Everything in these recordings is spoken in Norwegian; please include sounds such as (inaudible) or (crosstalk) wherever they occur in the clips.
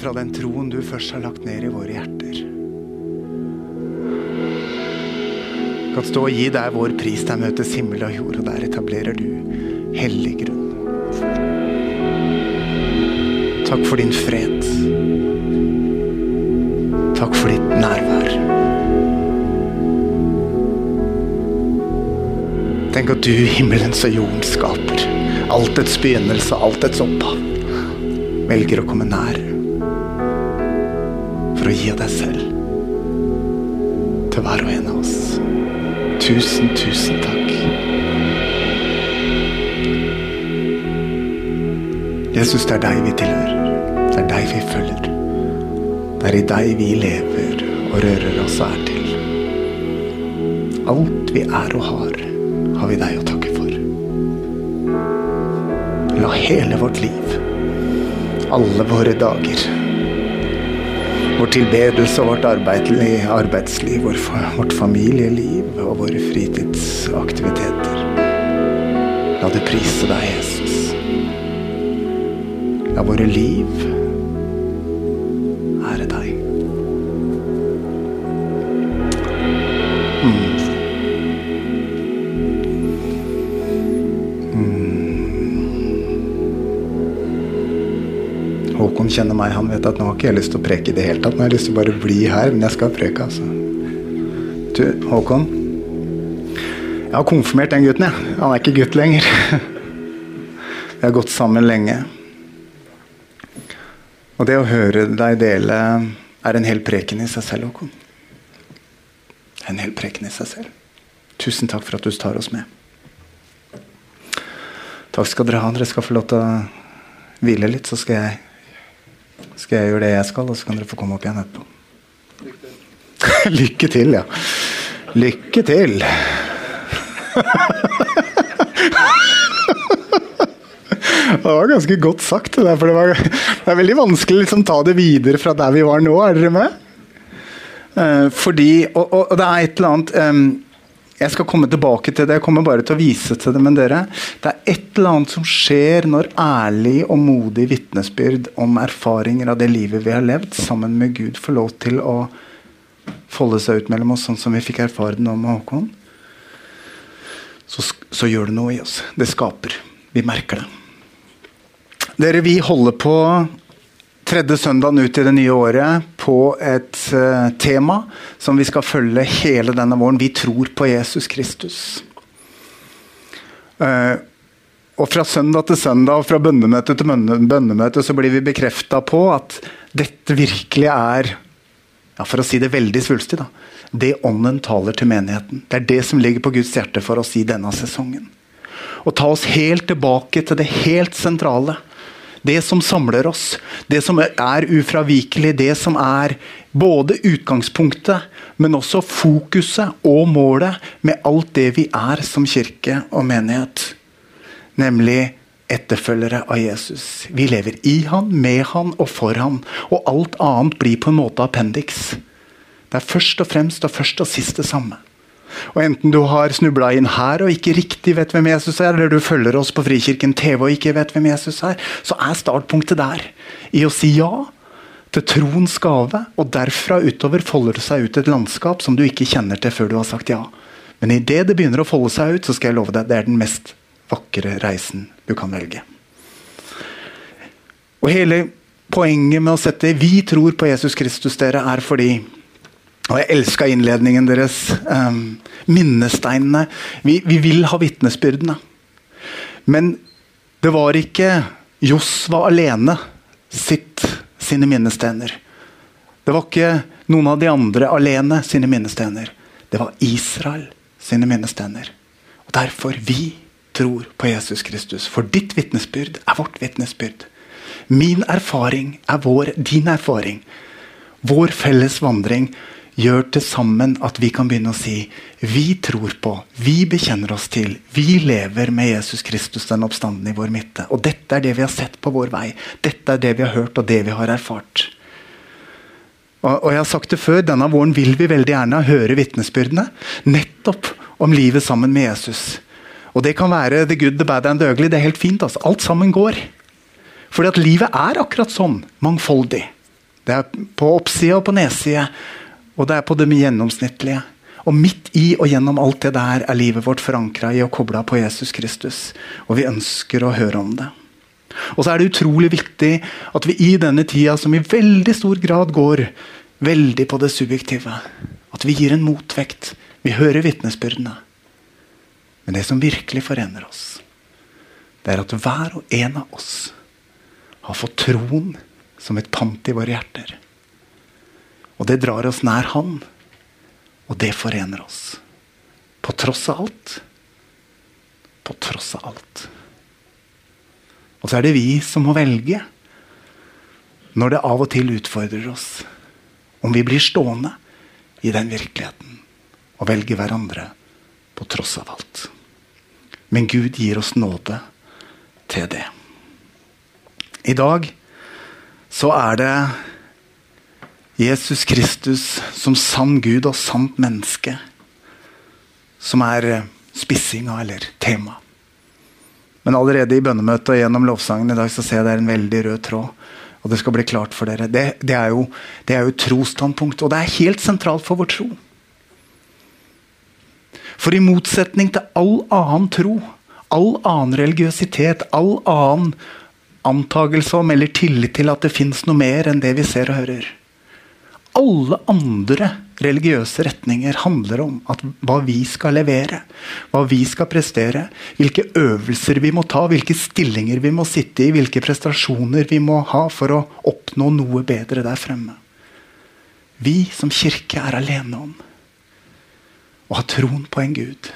Ifra den troen du først har lagt ned i våre hjerter, Vi kan stå og gi deg vår pris. Der møtes himmel og jord, og der etablerer du hellig grunn. Takk for din fred. Takk for ditt nærvær. Tenk at du, himmelens og jordens skaper, altets begynnelse, altets opphav, velger å komme nær for å gi av deg selv til hver og en av oss. Tusen, tusen takk. Jesus, det er deg vi tilhører. Det er deg vi følger. Det er i deg vi lever og rører oss og er til. Alt vi er og har, har vi deg å takke for. La hele vårt liv, alle våre dager, vår tilbedelse og vårt arbeidsliv, vårt familieliv og våre fritidsaktiviteter La det prise deg, Jesus. La våre liv Kjenner meg, han vet at nå har ikke jeg lyst til å preke i det hele tatt. Nå har jeg lyst til å bare bli her, men jeg skal preke, altså. Du, Håkon. Jeg har konfirmert den gutten, jeg. Han er ikke gutt lenger. (laughs) Vi har gått sammen lenge. Og det å høre deg dele er en hel preken i seg selv, Håkon. En hel preken i seg selv. Tusen takk for at du tar oss med. Takk skal dere ha. Dere skal få lov til å hvile litt, så skal jeg skal jeg gjøre det jeg skal, og så kan dere få komme opp igjen etterpå. (laughs) Lykke til, ja. Lykke til. Det var ganske godt sagt, det der, for det, var, det er veldig vanskelig å liksom, ta det videre fra der vi var nå. Er dere med? Eh, fordi, og, og, og det er et eller annet em, Jeg skal komme tilbake til det, jeg kommer bare til å vise til det. Men dere, det er et eller annet som skjer når ærlig og modig vitnesbyrd om erfaringer av det livet vi har levd sammen med Gud, får lov til å folde seg ut mellom oss, sånn som vi fikk erfare det nå med Håkon. Så, så gjør det noe i oss. Det skaper. Vi merker det. Dere, vi holder på tredje søndagen ut i det nye året på et eh, tema som vi skal følge hele denne våren. Vi tror på Jesus Kristus. Eh, og fra søndag til søndag og fra bønnemøte til bønne- bønnemøte så blir vi bekrefta på at dette virkelig er ja, For å si det veldig svulstig, da. Det ånden taler til menigheten. Det er det som ligger på Guds hjerte for oss i denne sesongen. Å ta oss helt tilbake til det helt sentrale. Det som samler oss. Det som er ufravikelig. Det som er både utgangspunktet, men også fokuset og målet med alt det vi er som kirke og menighet. Nemlig etterfølgere av Jesus. Vi lever i han, med han og for han. Og alt annet blir på en måte appendiks. Det er først og fremst og først og sist det samme. Og Enten du har snubla inn her og ikke riktig vet hvem Jesus er, eller du følger oss på Frikirken TV og ikke vet hvem Jesus er, så er startpunktet der. I å si ja til troens gave, og derfra utover folder det seg ut et landskap som du ikke kjenner til før du har sagt ja. Men idet det begynner å folde seg ut, så skal jeg love deg, det er den mest vakre reisen du kan velge. Og hele poenget med å sette 'Vi tror på Jesus Kristus', dere, er fordi og jeg elska innledningen deres. Um, minnesteinene. Vi, vi vil ha vitnesbyrdene. Men det var ikke Josva alene sitt sine minnestener. Det var ikke noen av de andre alene sine minnestener. Det var Israel sine minnestener. Og Derfor vi tror på Jesus Kristus. For ditt vitnesbyrd er vårt vitnesbyrd. Min erfaring er vår, din erfaring. Vår felles vandring gjør til sammen at vi kan begynne å si vi tror på, vi bekjenner oss til, vi lever med Jesus Kristus den oppstanden i vår midte. Og dette er det vi har sett på vår vei. Dette er det vi har hørt og det vi har erfart. Og, og jeg har sagt det før, Denne våren vil vi veldig gjerne høre vitnesbyrdene nettopp om livet sammen med Jesus. Og Det kan være the good, the bad and the ugly. Det er helt fint. altså. Alt sammen går. Fordi at livet er akkurat sånn. Mangfoldig. Det er på oppsida og på nedsida. Og det er på det gjennomsnittlige. Og midt i og gjennom alt det der er livet vårt forankra i å koble på Jesus Kristus. Og vi ønsker å høre om det. Og så er det utrolig viktig at vi i denne tida, som i veldig stor grad går veldig på det subjektive, at vi gir en motvekt. Vi hører vitnesbyrdene. Men det som virkelig forener oss, det er at hver og en av oss har fått troen som et pant i våre hjerter. Og det drar oss nær Han, og det forener oss. På tross av alt. På tross av alt. Og så er det vi som må velge, når det av og til utfordrer oss, om vi blir stående i den virkeligheten og velge hverandre på tross av alt. Men Gud gir oss nåde til det. I dag så er det Jesus Kristus som sann Gud og sant menneske som er spissinga eller tema. Men allerede i bønnemøtet og gjennom lovsangen i dag så ser jeg det er en veldig rød tråd. Og det skal bli klart for dere. Det, det er jo, det er jo trosstandpunkt, og det er helt sentralt for vår tro. For i motsetning til all annen tro, all annen religiøsitet, all annen antagelse om eller tillit til at det fins noe mer enn det vi ser og hører Alle andre religiøse retninger handler om at hva vi skal levere, hva vi skal prestere, hvilke øvelser vi må ta, hvilke stillinger vi må sitte i, hvilke prestasjoner vi må ha for å oppnå noe bedre der fremme. Vi som kirke er alene om å ha troen på en Gud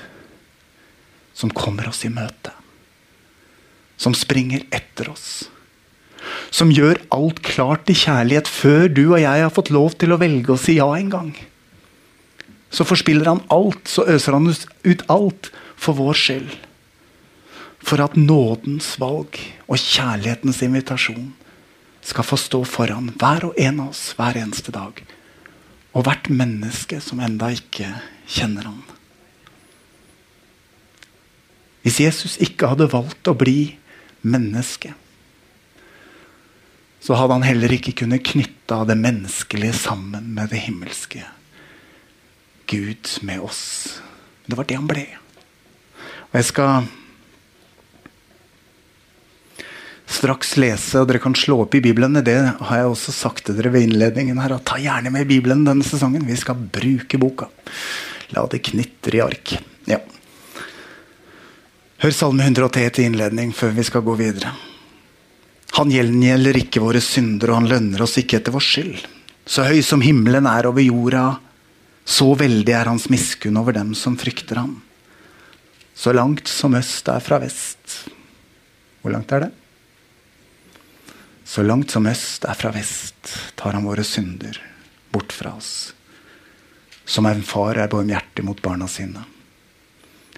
som kommer oss i møte. Som springer etter oss. Som gjør alt klart i kjærlighet før du og jeg har fått lov til å velge å si ja en gang så forspiller han alt, så øser han ut alt for vår skyld. For at nådens valg og kjærlighetens invitasjon skal få stå foran hver og en av oss hver eneste dag. Og hvert menneske som enda ikke kjenner han. Hvis Jesus ikke hadde valgt å bli menneske, så hadde han heller ikke kunnet knytte det menneskelige sammen med det himmelske. Gud med oss. Det var det han ble. Og jeg skal straks lese, og dere kan slå opp i Bibelen. Det har jeg også sagt til dere ved innledningen her. Ta gjerne med Bibelen denne sesongen. Vi skal bruke boka. La det knitre i ark. Ja. Hør Salme 103 til innledning før vi skal gå videre. Han gjengjelder ikke våre synder, og han lønner oss ikke etter vår skyld. Så høy som himmelen er over jorda, så veldig er hans miskunn over dem som frykter ham. Så langt som øst er fra vest. Hvor langt er det? Så langt som øst er fra vest, tar han våre synder bort fra oss. Som en far er barmhjertig mot barna sine.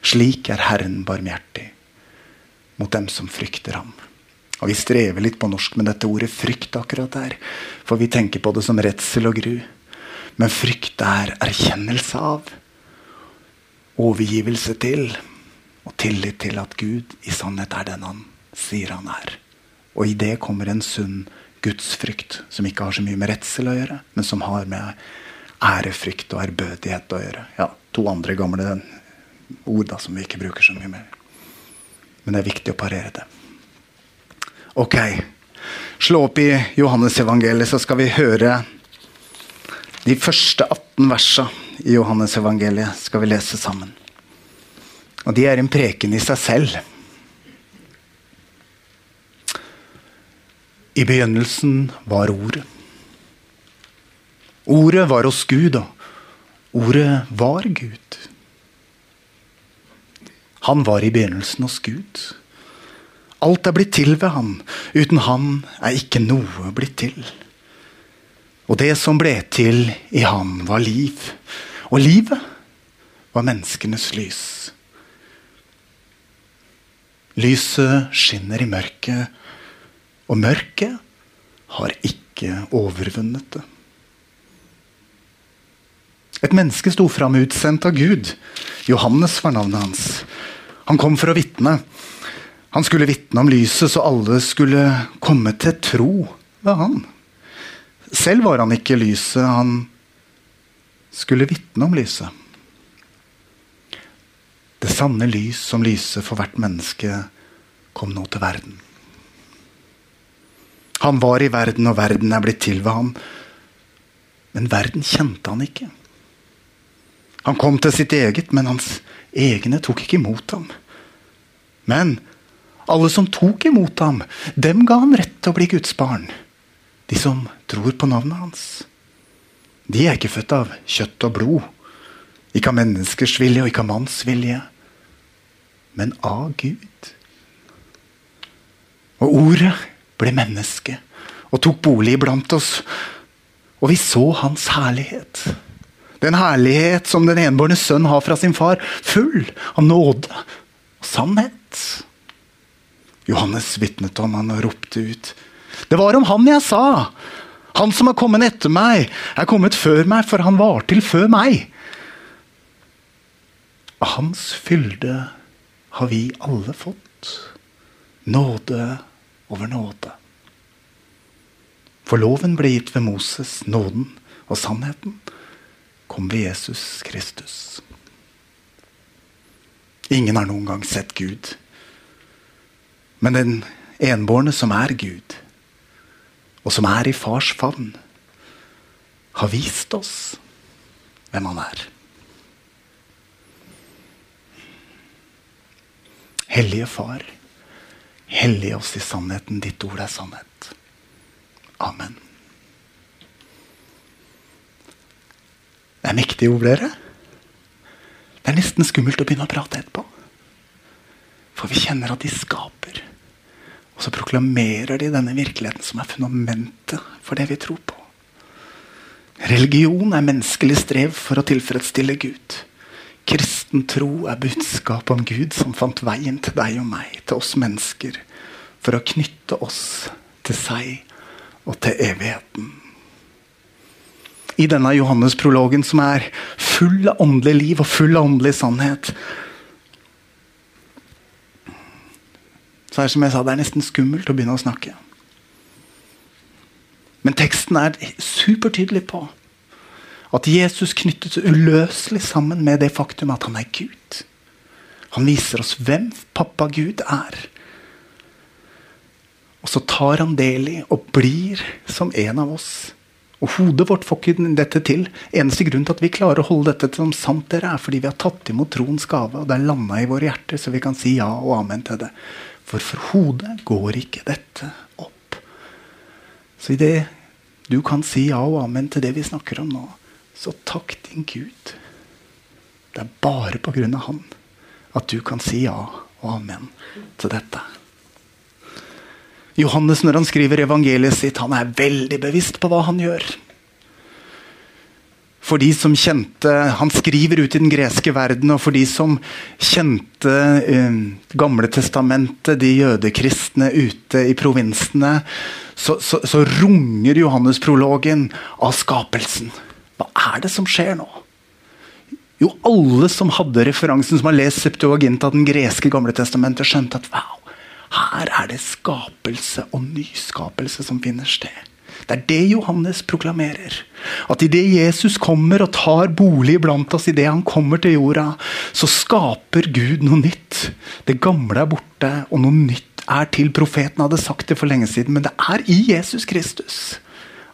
Slik er Herren barmhjertig mot dem som frykter ham. Og Vi strever litt på norsk med dette ordet frykt akkurat der. For vi tenker på det som redsel og gru. Men frykt er erkjennelse av, overgivelse til og tillit til at Gud i sannhet er den han sier han er. Og i det kommer en sunn gudsfrykt, som ikke har så mye med redsel å gjøre, men som har med ærefrykt og ærbødighet å gjøre. Ja, To andre gamle ord da, som vi ikke bruker så mye mer. Men det er viktig å parere det. Ok. Slå opp i Johannes evangeliet, så skal vi høre de første 18 versa i Johannes evangeliet skal vi lese sammen. Og de er en preken i seg selv. I begynnelsen var Ordet. Ordet var hos Gud, og ordet var Gud. Han var i begynnelsen hos Gud. Alt er blitt til ved han. Uten han er ikke noe blitt til. Og det som ble til i han, var liv. Og livet var menneskenes lys. Lyset skinner i mørket, og mørket har ikke overvunnet det. Et menneske sto fram utsendt av Gud. Johannes var navnet hans. Han kom for å vitne. Han skulle vitne om lyset, så alle skulle komme til tro ved han. Selv var han ikke lyset, han skulle vitne om lyset. Det sanne lys som lyser for hvert menneske, kom nå til verden. Han var i verden, og verden er blitt til ved ham. Men verden kjente han ikke. Han kom til sitt eget, men hans egne tok ikke imot ham. Men alle som tok imot ham, dem ga han rett til å bli Guds barn. De som tror på navnet hans. De er ikke født av kjøtt og blod, ikke av menneskers vilje og ikke av manns vilje, men av Gud. Og ordet ble menneske og tok bolig blant oss, og vi så hans herlighet. Den herlighet som den enbårne sønn har fra sin far, full av nåde og sannhet. Johannes vitnet om han og ropte ut. Det var om han jeg sa! Han som har kommet etter meg, er kommet før meg, for han var til før meg. Hans fylde har vi alle fått. Nåde over nåde. For loven ble gitt ved Moses, nåden og sannheten kom ved Jesus Kristus. Ingen har noen gang sett Gud. Men den enbårne som er Gud, og som er i fars favn, har vist oss hvem han er. Hellige Far, hellige oss i sannheten. Ditt ord er sannhet. Amen. Det er mektige ord, dere. Det er nesten skummelt å begynne å prate etterpå. For vi kjenner at de skaper. Og så proklamerer de denne virkeligheten som er fundamentet for det vi tror på. Religion er menneskelig strev for å tilfredsstille Gud. Kristen tro er budskapet om Gud som fant veien til deg og meg, til oss mennesker, for å knytte oss til seg og til evigheten. I denne Johannes-prologen, som er full av åndelig liv og full av åndelig sannhet, så er det som jeg sa, det er nesten skummelt å begynne å snakke. Men teksten er supertydelig på at Jesus knyttes uløselig sammen med det faktum at han er Gud. Han viser oss hvem pappa Gud er. Og så tar han del i og blir som en av oss. Og Hodet vårt får ikke dette til. Eneste grunn til at vi klarer å holde dette som sant, dere, er fordi vi har tatt imot troens gave, og det er landa i våre hjerter, så vi kan si ja og amen til det. For for hodet går ikke dette opp. Så i det du kan si ja og amen til det vi snakker om nå, så takk din Gud. Det er bare på grunn av Han at du kan si ja og amen til dette. Johannes, når han skriver evangeliet sitt, han er veldig bevisst på hva han gjør. For de som kjente Han skriver ut i den greske verden, og for de som kjente eh, Gamle testamentet, de jødekristne ute i provinsene, så, så, så runger Johannes-prologen av skapelsen. Hva er det som skjer nå? Jo, alle som hadde referansen, som har lest Septuaginta, den greske gamle testamentet, skjønte at wow, her er det skapelse og nyskapelse som finner sted. Det er det Johannes proklamerer. At idet Jesus kommer og tar bolig blant oss, idet han kommer til jorda, så skaper Gud noe nytt. Det gamle er borte, og noe nytt er til. Profeten hadde sagt det for lenge siden, men det er i Jesus Kristus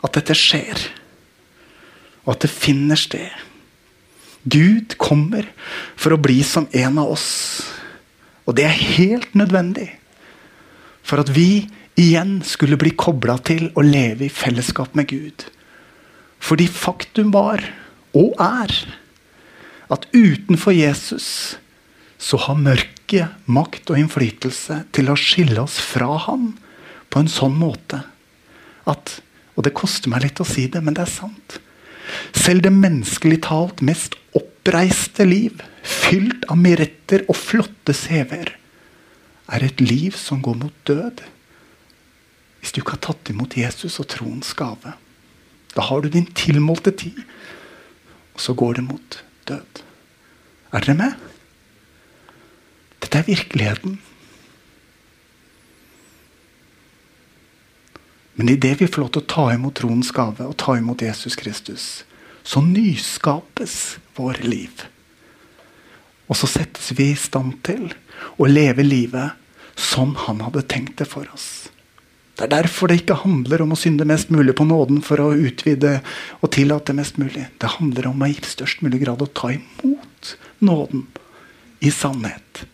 at dette skjer. Og at det finner sted. Gud kommer for å bli som en av oss. Og det er helt nødvendig for at vi igjen skulle bli kobla til å leve i fellesskap med Gud. Fordi faktum var, og er, at utenfor Jesus så har mørket makt og innflytelse til å skille oss fra Han på en sånn måte at Og det koster meg litt å si det, men det er sant. Selv det menneskelig talt mest oppreiste liv, fylt av miretter og flotte CV-er, er et liv som går mot død. Hvis du ikke har tatt imot Jesus og troens gave. Da har du din tilmålte tid, og så går det mot død. Er dere med? Dette er virkeligheten. Men idet vi får lov til å ta imot troens gave og ta imot Jesus Kristus, så nyskapes våre liv. Og så settes vi i stand til å leve livet som han hadde tenkt det for oss. Det er derfor det ikke handler om å synde mest mulig på nåden for å utvide og tillate mest mulig. Det handler om å i størst mulig grad å ta imot nåden i sannhet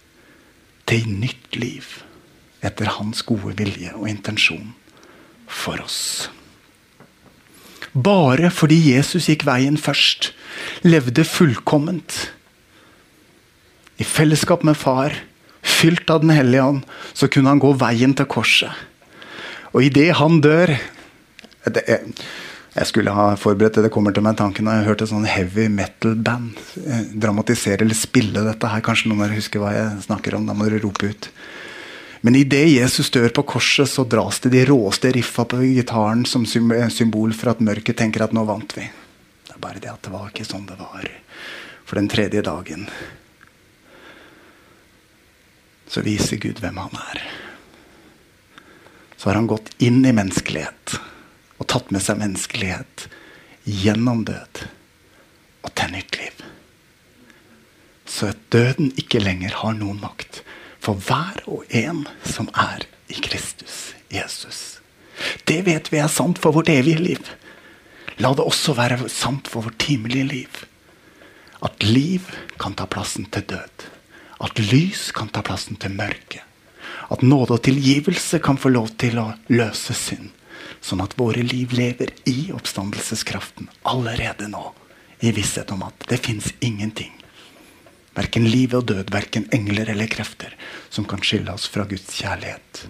til nytt liv etter hans gode vilje og intensjon for oss. Bare fordi Jesus gikk veien først, levde fullkomment i fellesskap med far, fylt av Den hellige ånd, så kunne han gå veien til korset. Og idet han dør det jeg, Jeg skulle ha forberedt det, det kommer til meg tanken når jeg hørte sånn heavy metal-band eh, dramatisere eller spille dette her. Kanskje noen av dere husker hva jeg snakker om? Da må dere rope ut. Men idet Jesus dør på korset, så dras det de råeste riffa på gitaren som symbol for at mørket tenker at nå vant vi. Det er bare det at det var ikke sånn det var. For den tredje dagen så viser Gud hvem han er. Så har han gått inn i menneskelighet og tatt med seg menneskelighet gjennom død og til nytt liv. Så at døden ikke lenger har noen makt for hver og en som er i Kristus Jesus. Det vet vi er sant for vårt evige liv. La det også være sant for vårt timelige liv. At liv kan ta plassen til død. At lys kan ta plassen til mørke. At nåde og tilgivelse kan få lov til å løse synd. Sånn at våre liv lever i oppstandelseskraften allerede nå. I visshet om at det fins ingenting Verken liv og død, verken engler eller krefter, som kan skille oss fra Guds kjærlighet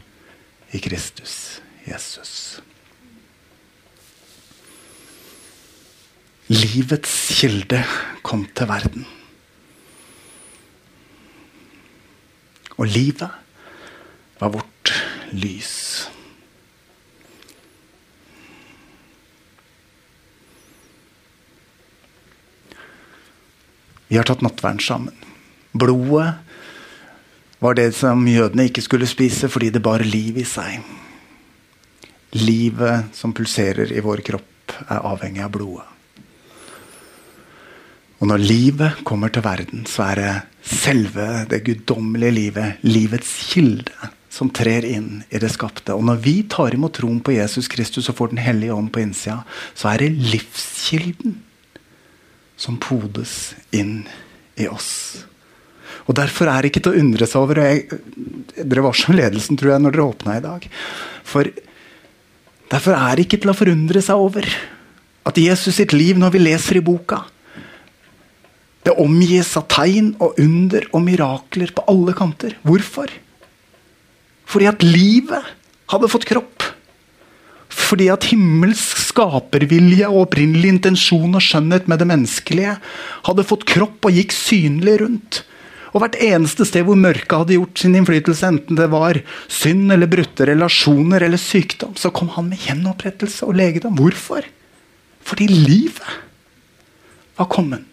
i Kristus Jesus. Livets kilde kom til verden. Og livet var vårt lys. Vi har tatt nattvern sammen. Blodet var det som jødene ikke skulle spise fordi det bar liv i seg. Livet som pulserer i vår kropp, er avhengig av blodet. Og når livet kommer til verden, så er det selve det guddommelige livet, livets kilde, som trer inn i det skapte. Og når vi tar imot troen på Jesus Kristus og får Den hellige ånd på innsida, så er det livskilden som podes inn i oss. Og Derfor er det ikke til å undre seg over jeg, Dere var som ledelsen, tror jeg, når dere åpna i dag. For Derfor er det ikke til å forundre seg over at Jesus sitt liv, når vi leser i boka Det omgis av tegn og under og mirakler på alle kanter. Hvorfor? Fordi at livet hadde fått kropp. Fordi at himmelsk skapervilje og opprinnelig intensjon og skjønnhet med det menneskelige hadde fått kropp og gikk synlig rundt. Og hvert eneste sted hvor mørket hadde gjort sin innflytelse, enten det var synd eller brutte relasjoner eller sykdom, så kom han med gjenopprettelse og legedom. Hvorfor? Fordi livet var kommet.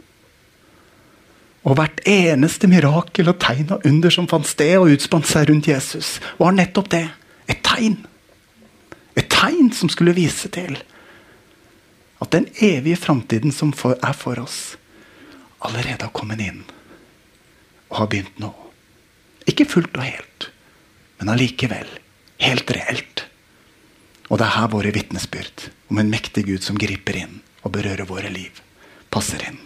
Og hvert eneste mirakel og tegn og under som fant sted og utspant seg rundt Jesus, var nettopp det. Et tegn. Et tegn som skulle vise til at den evige framtiden som er for oss, allerede har kommet inn og har begynt nå. Ikke fullt og helt, men allikevel helt reelt. Og det er her våre vitnesbyrd om en mektig Gud som griper inn og berører våre liv, passer inn.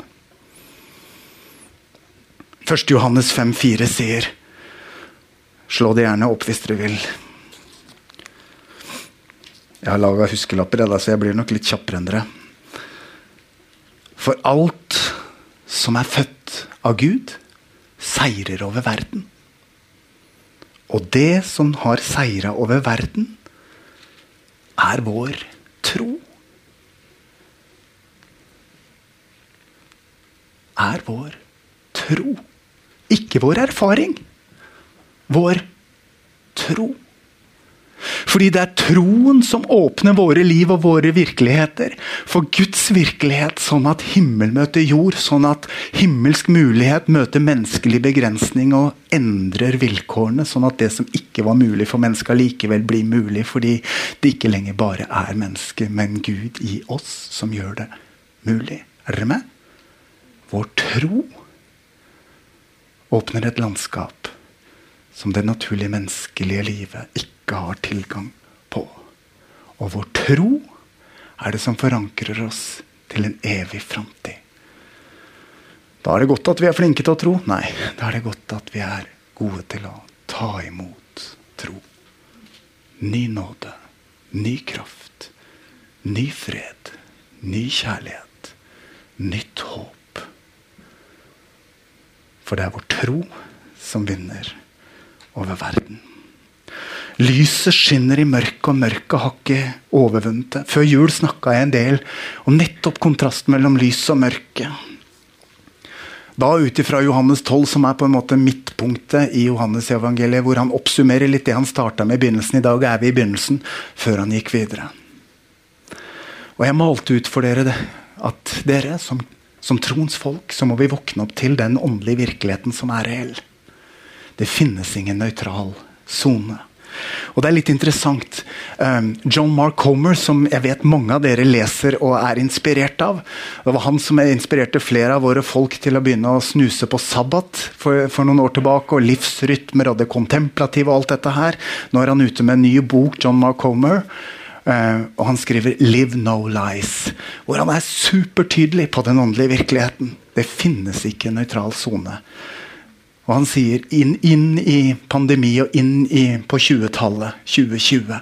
1. Johannes 5,4 sier Slå det gjerne opp hvis dere vil. Jeg har laga huskelapper, så jeg blir nok litt kjappere enn dere. For alt som er født av Gud, seirer over verden. Og det som har seira over verden, er vår tro. Er vår tro. Ikke vår erfaring. Vår tro. Fordi det er troen som åpner våre liv og våre virkeligheter for Guds virkelighet, sånn at himmel møter jord, sånn at himmelsk mulighet møter menneskelig begrensning og endrer vilkårene, sånn at det som ikke var mulig for mennesker, likevel blir mulig fordi det ikke lenger bare er mennesker, men Gud i oss som gjør det mulig. Er dere med? Vår tro åpner et landskap som det naturlige menneskelige livet ikke har tilgang på. Og vår tro er det som forankrer oss til en evig framtid. Da er det godt at vi er flinke til å tro. Nei, da er det godt at vi er gode til å ta imot tro. Ny nåde, ny kraft, ny fred, ny kjærlighet, nytt håp. For det er vår tro som vinner over verden. Lyset skinner i mørket, og mørket har ikke overvunnet det. Før jul snakka jeg en del om nettopp kontrasten mellom lys og mørke. Da ut ifra Johannes 12, som er på en måte midtpunktet i Johannes-evangeliet, hvor han oppsummerer litt det han starta med i begynnelsen. I dag er vi i begynnelsen, før han gikk videre. Og jeg malte ut for dere det, at dere, som, som troens folk, så må vi våkne opp til den åndelige virkeligheten som er reell. Det finnes ingen nøytral sone. Og det er litt interessant. Um, John Mark Homer, som jeg vet mange av dere leser og er inspirert av. Det var han som inspirerte flere av våre folk til å begynne å snuse på sabbat for, for noen år tilbake. Og livsrytmer og det kontemplative og alt dette her. Nå er han ute med en ny bok, John Mark Homer. Uh, og han skriver 'Live no lies', hvor han er supertydelig på den åndelige virkeligheten. Det finnes ikke en nøytral sone. Og han sier inn, inn i pandemi og inn i, på 20-tallet, 2020.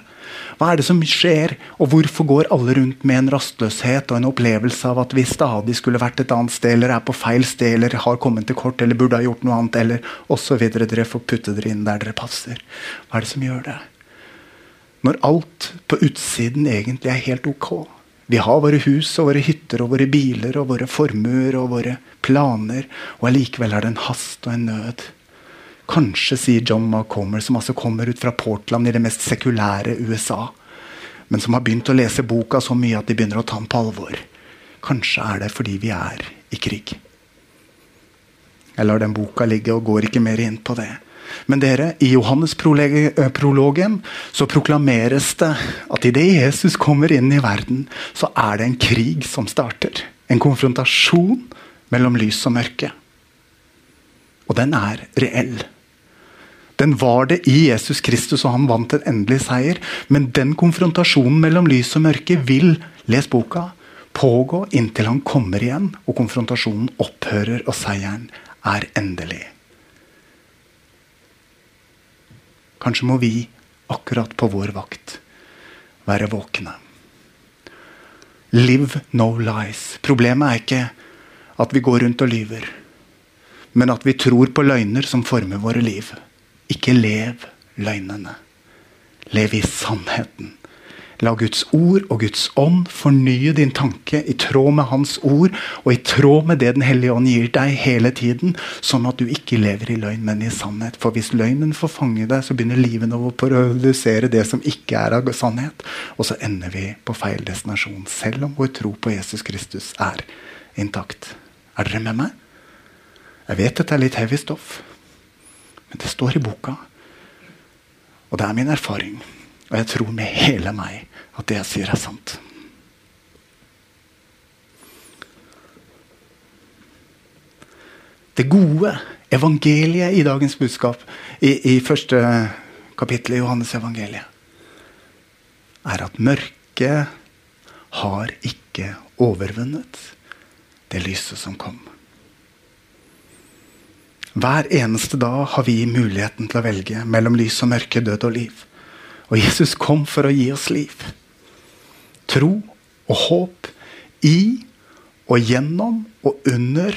Hva er det som skjer, og hvorfor går alle rundt med en rastløshet og en opplevelse av at vi stadig skulle vært et annet sted, eller er på feil sted, eller har kommet til kort, eller burde ha gjort noe annet, eller osv. Dere får putte dere inn der dere passer. Hva er det som gjør det? Når alt på utsiden egentlig er helt ok. Vi har våre hus og våre hytter og våre biler og våre formuer og våre planer, og allikevel er det en hast og en nød. Kanskje, sier John McCommer, som altså kommer ut fra Portland i det mest sekulære USA, men som har begynt å lese boka så mye at de begynner å ta den på alvor. Kanskje er det fordi vi er i krig. Jeg lar den boka ligge og går ikke mer inn på det. Men dere, i Johannes-prologen så proklameres det at idet Jesus kommer inn i verden, så er det en krig som starter. En konfrontasjon mellom lys og mørke. Og den er reell. Den var det i Jesus Kristus, og han vant en endelig seier. Men den konfrontasjonen mellom lys og mørke vil, les boka, pågå inntil han kommer igjen og konfrontasjonen opphører og seieren er endelig. Kanskje må vi, akkurat på vår vakt, være våkne. Live no lies. Problemet er ikke at vi går rundt og lyver, men at vi tror på løgner som former våre liv. Ikke lev løgnene. Lev i sannheten. La Guds ord og Guds ånd fornye din tanke i tråd med Hans ord og i tråd med det Den hellige ånd gir deg hele tiden, sånn at du ikke lever i løgn, men i sannhet. For hvis løgnen får fange deg, så begynner livet å produsere det som ikke er av sannhet. Og så ender vi på feil destinasjon, selv om vår tro på Jesus Kristus er intakt. Er dere med meg? Jeg vet dette er litt heavy stoff, men det står i boka. Og det er min erfaring. Og jeg tror med hele meg at det jeg sier, er sant. Det gode evangeliet i dagens budskap, i, i første kapittel i Johannes evangeliet, er at mørket har ikke overvunnet det lyset som kom. Hver eneste dag har vi muligheten til å velge mellom lys og mørke, død og liv. Og Jesus kom for å gi oss liv. Tro og håp i og gjennom og under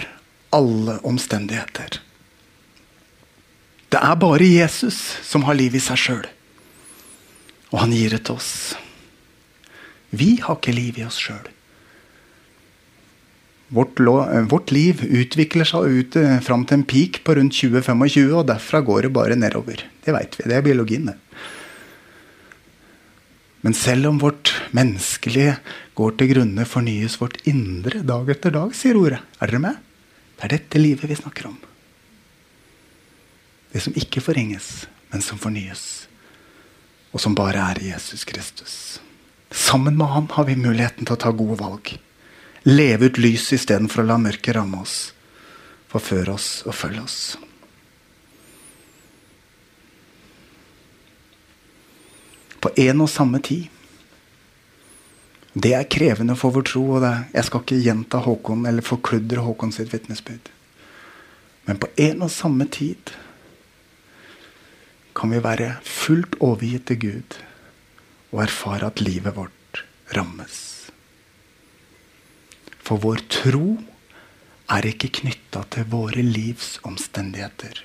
alle omstendigheter. Det er bare Jesus som har liv i seg sjøl. Og han gir det til oss. Vi har ikke liv i oss sjøl. Vårt, vårt, liv utvikler seg ut eh, fram til en peak på rundt 2025, og derfra går det bare nedover. Det veit vi. Det er biologien, det. Men selv om vårt menneskelige går til grunne, fornyes vårt indre dag etter dag, sier ordet. Er dere med? Det er dette livet vi snakker om. Det som ikke forringes, men som fornyes. Og som bare er Jesus Kristus. Sammen med Han har vi muligheten til å ta gode valg. Leve ut lyset istedenfor å la mørket ramme oss. Forføre oss og følge oss. På en og samme tid. Det er krevende for vår tro. og Jeg skal ikke gjenta Håkon eller forkludre Håkon sitt vitnesbyrd. Men på en og samme tid kan vi være fullt overgitt til Gud og erfare at livet vårt rammes. For vår tro er ikke knytta til våre livs omstendigheter.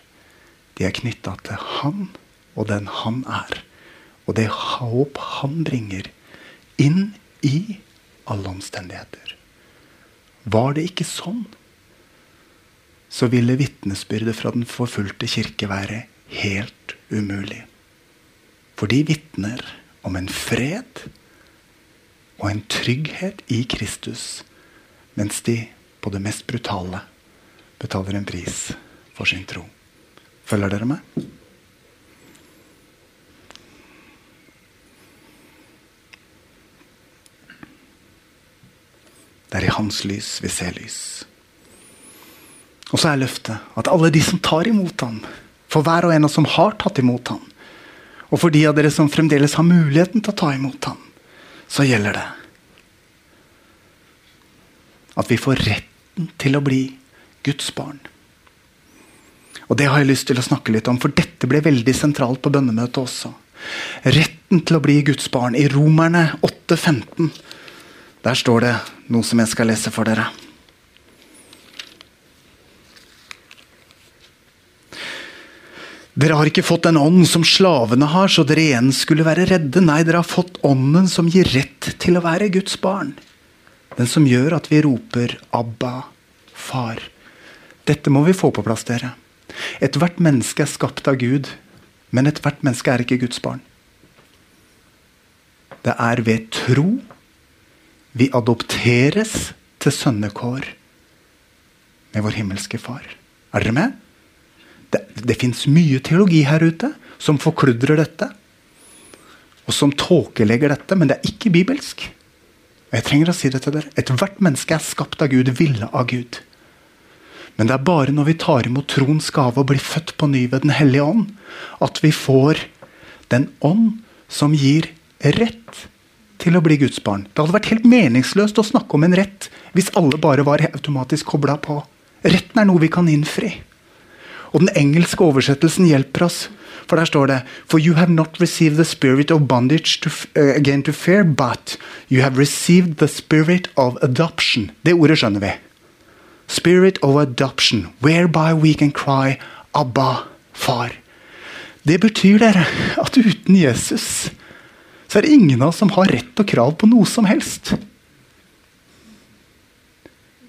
De er knytta til Han og den Han er. Og det håp Han bringer inn i alle omstendigheter. Var det ikke sånn, så ville vitnesbyrdet fra den forfulgte kirke være helt umulig. For de vitner om en fred og en trygghet i Kristus mens de på det mest brutale betaler en pris for sin tro. Følger dere med? Det er i hans lys vi ser lys. Og så er løftet at alle de som tar imot ham, for hver og en av oss som har tatt imot ham, og for de av dere som fremdeles har muligheten til å ta imot ham, så gjelder det at vi får retten til å bli Guds barn. Og Det har jeg lyst til å snakke litt om, for dette ble veldig sentralt på bønnemøtet også. Retten til å bli Guds barn. I Romerne 8,15 der står det noe som jeg skal lese for dere. Dere har ikke fått den ånd som slavene har, så dere igjen skulle være redde. Nei, dere har fått ånden som gir rett til å være Guds barn. Den som gjør at vi roper 'Abba, far'. Dette må vi få på plass, dere. Ethvert menneske er skapt av Gud, men ethvert menneske er ikke Guds barn. Det er ved tro vi adopteres til sønnekår med vår himmelske far. Er dere med? Det, det fins mye teologi her ute som forkludrer dette. Og som tåkelegger dette, men det er ikke bibelsk. Jeg trenger å si det til dere. Ethvert menneske er skapt av Gud, ville av Gud. Men det er bare når vi tar imot troens gave og blir født på ny ved Den hellige ånd, at vi får den ånd som gir rett til å bli Guds barn. Det hadde vært helt meningsløst å snakke om en rett hvis alle bare var automatisk kobla på. Retten er noe vi kan innfri. Og Den engelske oversettelsen hjelper oss. For der står det For you have not received the spirit of bondage to, uh, again to fear, but you have received the spirit of adoption. Det ordet skjønner vi. Spirit of adoption, whereby we can cry Abba, far. Det betyr dere at uten Jesus så er det ingen av oss som har rett og krav på noe som helst.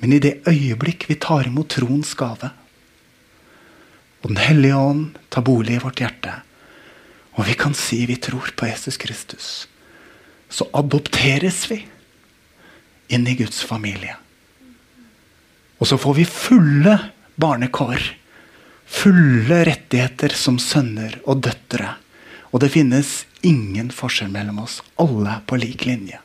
Men i det øyeblikk vi tar imot troens gave, og Den hellige ånd tar bolig i vårt hjerte, og vi kan si vi tror på Jesus Kristus, så adopteres vi inn i Guds familie. Og så får vi fulle barnekår. Fulle rettigheter som sønner og døtre. Og det finnes ingen forskjell mellom oss. Alle er på lik linje.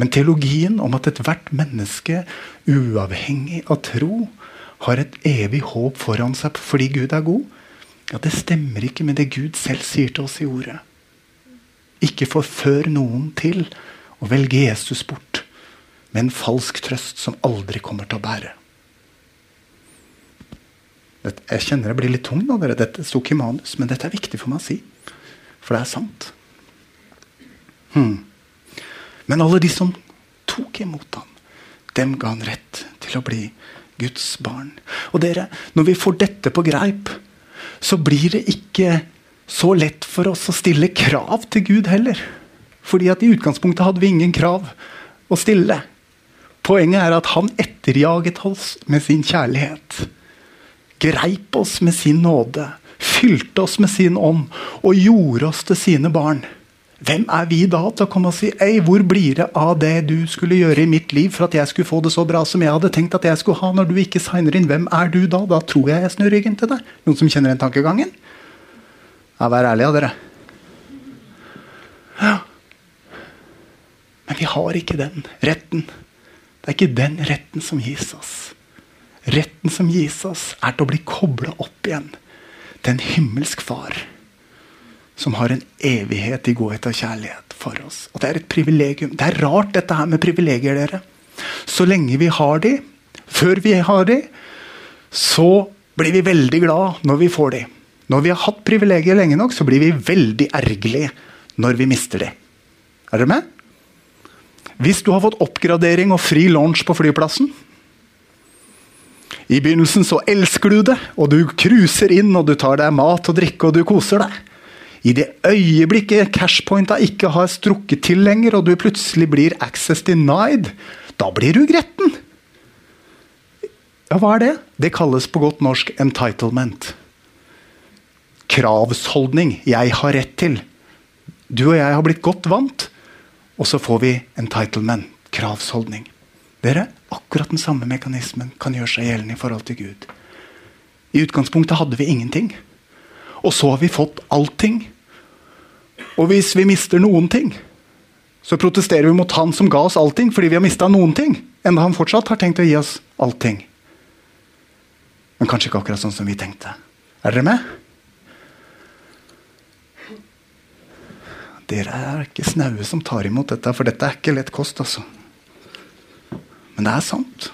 Men teologien om at ethvert menneske, uavhengig av tro, har et evig håp foran seg fordi Gud er god, ja, det stemmer ikke med det Gud selv sier til oss i ordet. Ikke forfør noen til å velge Jesus bort med en falsk trøst som aldri kommer til å bære. Jeg kjenner jeg blir litt tung nå. Dette sto ikke i manus, men dette er viktig for meg å si. For det er sant. Hmm. Men alle de som tok imot ham, dem ga han rett til å bli Guds barn. Og dere, Når vi får dette på greip, så blir det ikke så lett for oss å stille krav til Gud heller. Fordi at i utgangspunktet hadde vi ingen krav å stille. Poenget er at han etterjaget oss med sin kjærlighet. Greip oss med sin nåde. Fylte oss med sin ånd og gjorde oss til sine barn. Hvem er vi da til å komme og si Ei, hvor blir det av det du skulle gjøre i mitt liv for at jeg skulle få det så bra som jeg hadde tenkt at jeg skulle ha, når du ikke signer inn? Hvem er du da? Da tror jeg jeg snur ryggen til deg. Noen som kjenner den tankegangen? Ja, Vær ærlige, dere. Ja. Men vi har ikke den retten. Det er ikke den retten som gis oss. Retten som gis oss, er til å bli kobla opp igjen til en himmelsk far som har en evighet i godhet og kjærlighet for oss. Og Det er et privilegium. Det er rart, dette her med privilegier, dere. Så lenge vi har de, før vi har de, så blir vi veldig glad når vi får de. Når vi har hatt privilegier lenge nok, så blir vi veldig ergerlige når vi mister de. Er dere med? Hvis du har fått oppgradering og fri launch på flyplassen I begynnelsen så elsker du det, og du cruiser inn, og du tar deg mat og drikke, og du koser deg. I det øyeblikket cashpointa ikke har strukket til lenger, og du plutselig blir access denied, da blir du gretten. Ja, hva er det? Det kalles på godt norsk entitlement. Kravsholdning. Jeg har rett til. Du og jeg har blitt godt vant, og så får vi entitlement. Kravsholdning. Dere, akkurat den samme mekanismen kan gjøre seg gjeldende i forhold til Gud. I utgangspunktet hadde vi ingenting. Og så har vi fått allting. Og hvis vi mister noen ting, så protesterer vi mot han som ga oss allting, fordi vi har mista noen ting. Enda han fortsatt har tenkt å gi oss allting. Men kanskje ikke akkurat sånn som vi tenkte. Er dere med? Dere er ikke snaue som tar imot dette, for dette er ikke lett kost, altså. Men det er sant.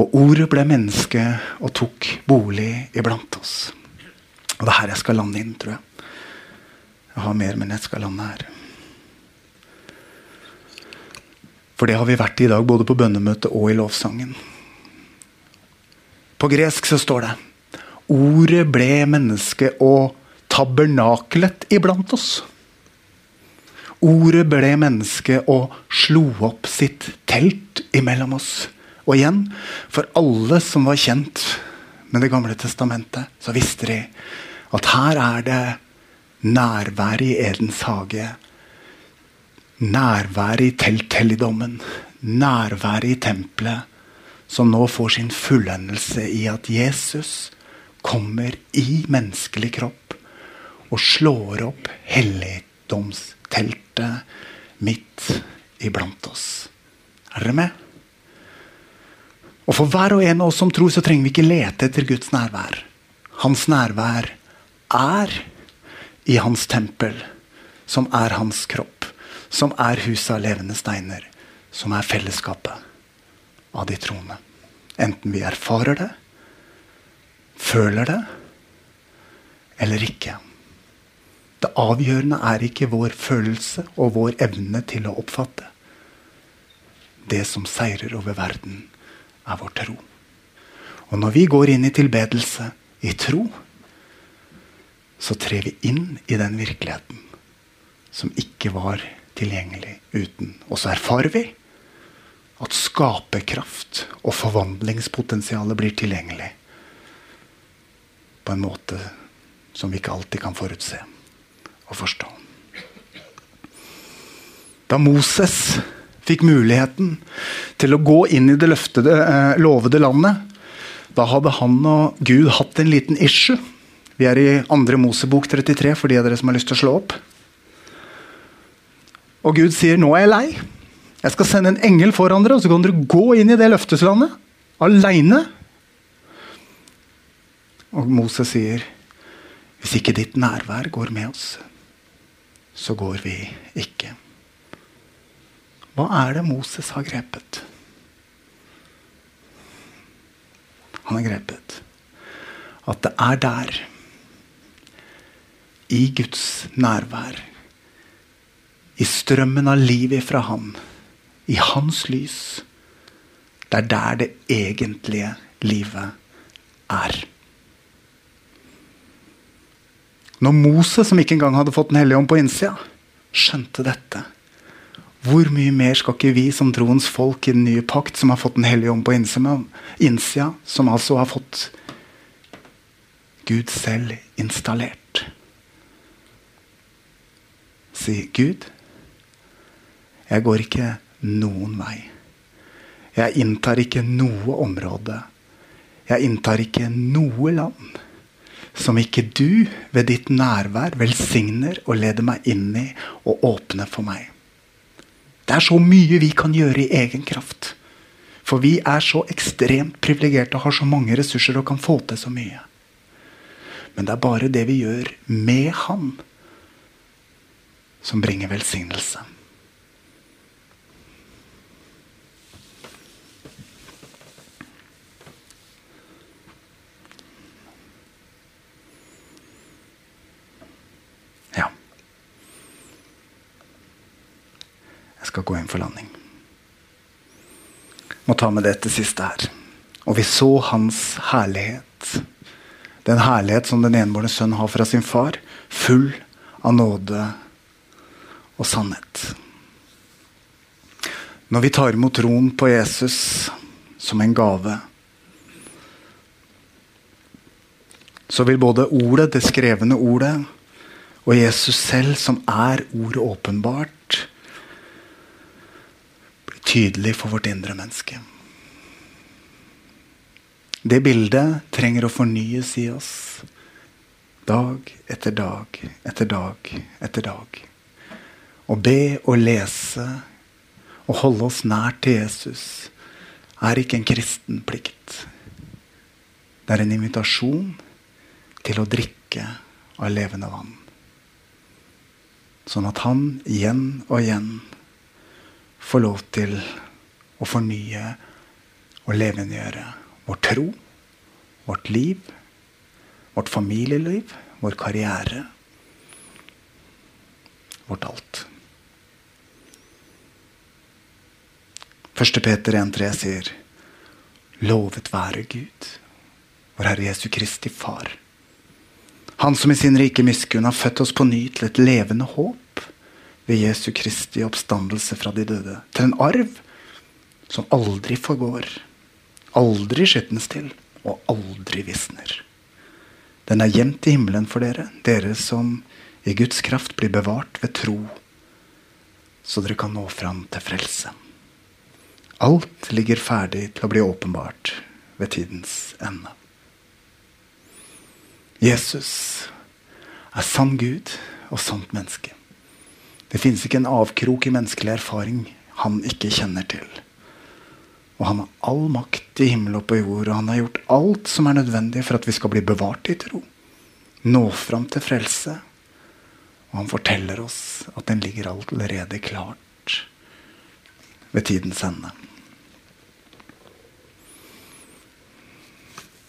Og ordet ble menneske og tok bolig iblant oss. Og det er her jeg skal lande inn, tror jeg. Jeg har mer, men jeg skal lande her. For det har vi vært i dag, både på bønnemøtet og i lovsangen. På gresk så står det Ordet ble menneske og tabernaklet iblant oss. Ordet ble menneske og slo opp sitt telt imellom oss. Og igjen, for alle som var kjent med Det gamle testamentet, så visste de at her er det nærvær i Edens hage. Nærvær i telthelligdommen. Nærvær i tempelet. Som nå får sin fullendelse i at Jesus kommer i menneskelig kropp og slår opp helligdomsteltet midt iblant oss. Er dere med? Og for hver og en av oss som tror, så trenger vi ikke lete etter Guds nærvær. Hans nærvær er i hans tempel, som er hans kropp. Som er huset av levende steiner. Som er fellesskapet av de troende. Enten vi erfarer det, føler det, eller ikke. Det avgjørende er ikke vår følelse og vår evne til å oppfatte. Det som seirer over verden, er vår tro. Og når vi går inn i tilbedelse i tro, så trer vi inn i den virkeligheten som ikke var tilgjengelig uten. Og så erfarer vi at skaperkraft og forvandlingspotensialet blir tilgjengelig på en måte som vi ikke alltid kan forutse og forstå. Da Moses fikk muligheten til å gå inn i det løftede, eh, lovede landet, da hadde han og Gud hatt en liten issue. Vi er i andre Mosebok 33 for de av dere som har lyst til å slå opp. Og Gud sier nå er jeg lei. Jeg skal sende en engel foran dere, og så kan dere gå inn i det løfteslandet aleine. Og Moses sier hvis ikke ditt nærvær går med oss, så går vi ikke. Hva er det Moses har grepet? Han har grepet at det er der, i Guds nærvær, i strømmen av livet fra Han, i Hans lys, Det er der det egentlige livet er. Når Moses, som ikke engang hadde fått Den hellige ånd på innsida, skjønte dette, hvor mye mer skal ikke vi som troens folk i den nye pakt, som har fått Den hellige ånd på innsida, som altså har fått Gud selv installert? Si, Gud, jeg går ikke noen vei. Jeg inntar ikke noe område. Jeg inntar ikke noe land som ikke du ved ditt nærvær velsigner og leder meg inn i og åpner for meg. Det er så mye vi kan gjøre i egen kraft. For vi er så ekstremt privilegerte og har så mange ressurser og kan få til så mye. Men det er bare det vi gjør med Han, som bringer velsignelse. Skal gå inn for landing. Må ta med det til siste her. Og vi så hans herlighet. Den herlighet som den enbårne sønn har fra sin far, full av nåde og sannhet. Når vi tar imot troen på Jesus som en gave, så vil både ordet, det skrevne ordet, og Jesus selv, som er ordet åpenbart, tydelig for vårt indre menneske. Det bildet trenger å fornyes i oss dag etter dag etter dag etter dag. Å be og lese og holde oss nær til Jesus er ikke en kristen plikt. Det er en invitasjon til å drikke av levende vann. Sånn at han igjen og igjen får lov til å fornye og levendegjøre vår tro, vårt liv, vårt familieliv, vår karriere, vårt alt. 1. Peter 1,3 sier Lovet være Gud, vår Herre Jesu Kristi Far. Han som i sin rike miskunn har født oss på ny til et levende håp ved Jesu Kristi oppstandelse fra de døde. Til en arv som aldri forgår, aldri skitnes til og aldri visner. Den er gjemt i himmelen for dere, dere som i Guds kraft blir bevart ved tro, så dere kan nå fram til frelse. Alt ligger ferdig til å bli åpenbart ved tidens ende. Jesus er sann Gud og sant menneske. Det finnes ikke en avkrok i menneskelig erfaring han ikke kjenner til. Og han har all makt i himmel og på jord, og han har gjort alt som er nødvendig for at vi skal bli bevart i tro. Nå fram til frelse. Og han forteller oss at den ligger allerede klart ved tidens ende.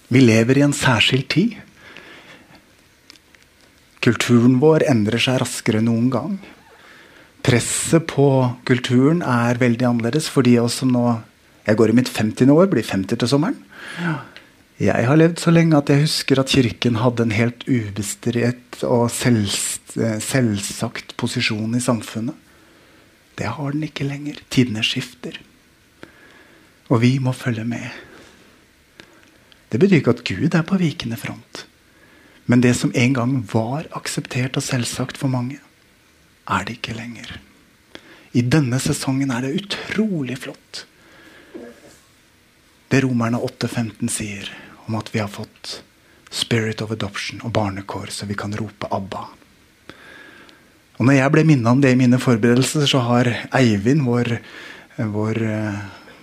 Vi lever i en særskilt tid. Kulturen vår endrer seg raskere enn noen gang. Presset på kulturen er veldig annerledes for de av oss som nå Jeg går i mitt 50. år, blir 50 til sommeren. Jeg har levd så lenge at jeg husker at Kirken hadde en helt ubestridt og selv, selvsagt posisjon i samfunnet. Det har den ikke lenger. Tidene skifter. Og vi må følge med. Det betyr ikke at Gud er på vikende front. Men det som en gang var akseptert og selvsagt for mange, er det ikke lenger. I denne sesongen er det utrolig flott det romerne 8.15 sier om at vi har fått spirit of adoption og barnekår, så vi kan rope 'Abba'. Og når jeg ble minnet om det i mine forberedelser, så har Eivind, vår, vår,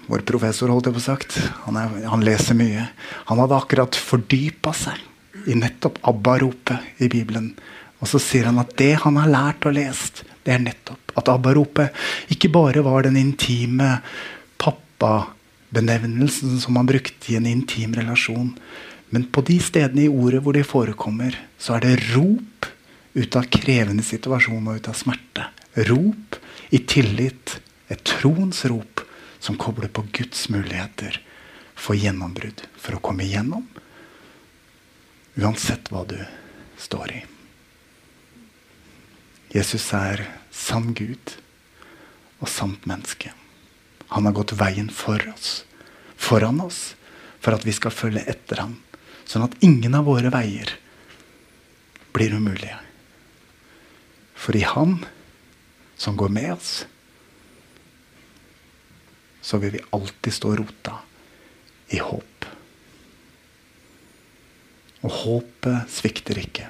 vår professor, holdt jeg på sagt, han, er, han leser mye, han hadde akkurat fordypa seg i nettopp Abba-ropet i Bibelen. Og så sier han at det han har lært og lest, det er nettopp at Abba-ropet ikke bare var den intime pappa benevnelsen som man brukte i en intim relasjon. Men på de stedene i ordet hvor de forekommer, så er det rop ut av krevende situasjon og ut av smerte. Rop i tillit. Et troens rop som kobler på Guds muligheter for gjennombrudd, for å komme igjennom. Uansett hva du står i. Jesus er sann Gud og sant menneske. Han har gått veien for oss, foran oss, for at vi skal følge etter ham. Sånn at ingen av våre veier blir umulige. For i Han som går med oss, så vil vi alltid stå rota i håp. Og håpet svikter ikke,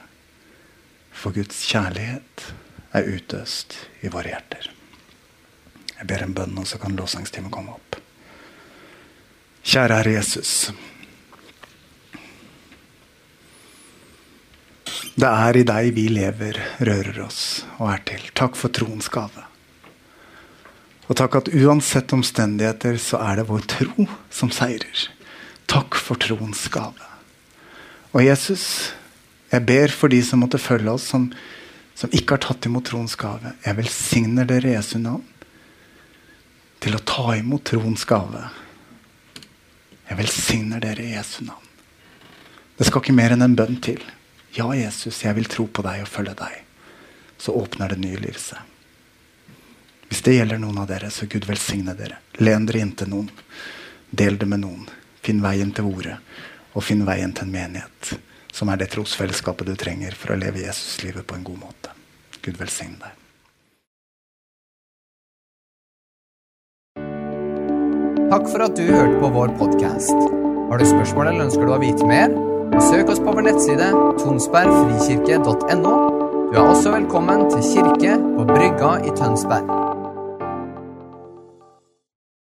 for Guds kjærlighet er utøst i våre hjerter. Jeg ber en bønn, og så kan lovsangstimen komme opp. Kjære Herre Jesus. Det er i deg vi lever, rører oss og er til. Takk for troens gave. Og takk at uansett omstendigheter så er det vår tro som seirer. Takk for troens gave. Og Jesus, jeg ber for de som måtte følge oss, som, som ikke har tatt imot troens gave. Jeg velsigner dere Jesu navn til å ta imot troens gave. Jeg velsigner dere i Jesu navn. Det skal ikke mer enn en bønn til. Ja, Jesus, jeg vil tro på deg og følge deg. Så åpner det nye liv seg. Hvis det gjelder noen av dere, så Gud velsigne dere. Len dere inntil noen. Del det med noen. Finn veien til ordet, og finn veien til en menighet. Som er det trosfellesskapet du trenger for å leve Jesuslivet på en god måte. Gud velsigne deg. Takk for at du hørte på vår podkast. Har du spørsmål eller ønsker du å vite mer? Søk oss på vår nettside tonsbergfrikirke.no. Du er også velkommen til kirke på Brygga i Tønsberg.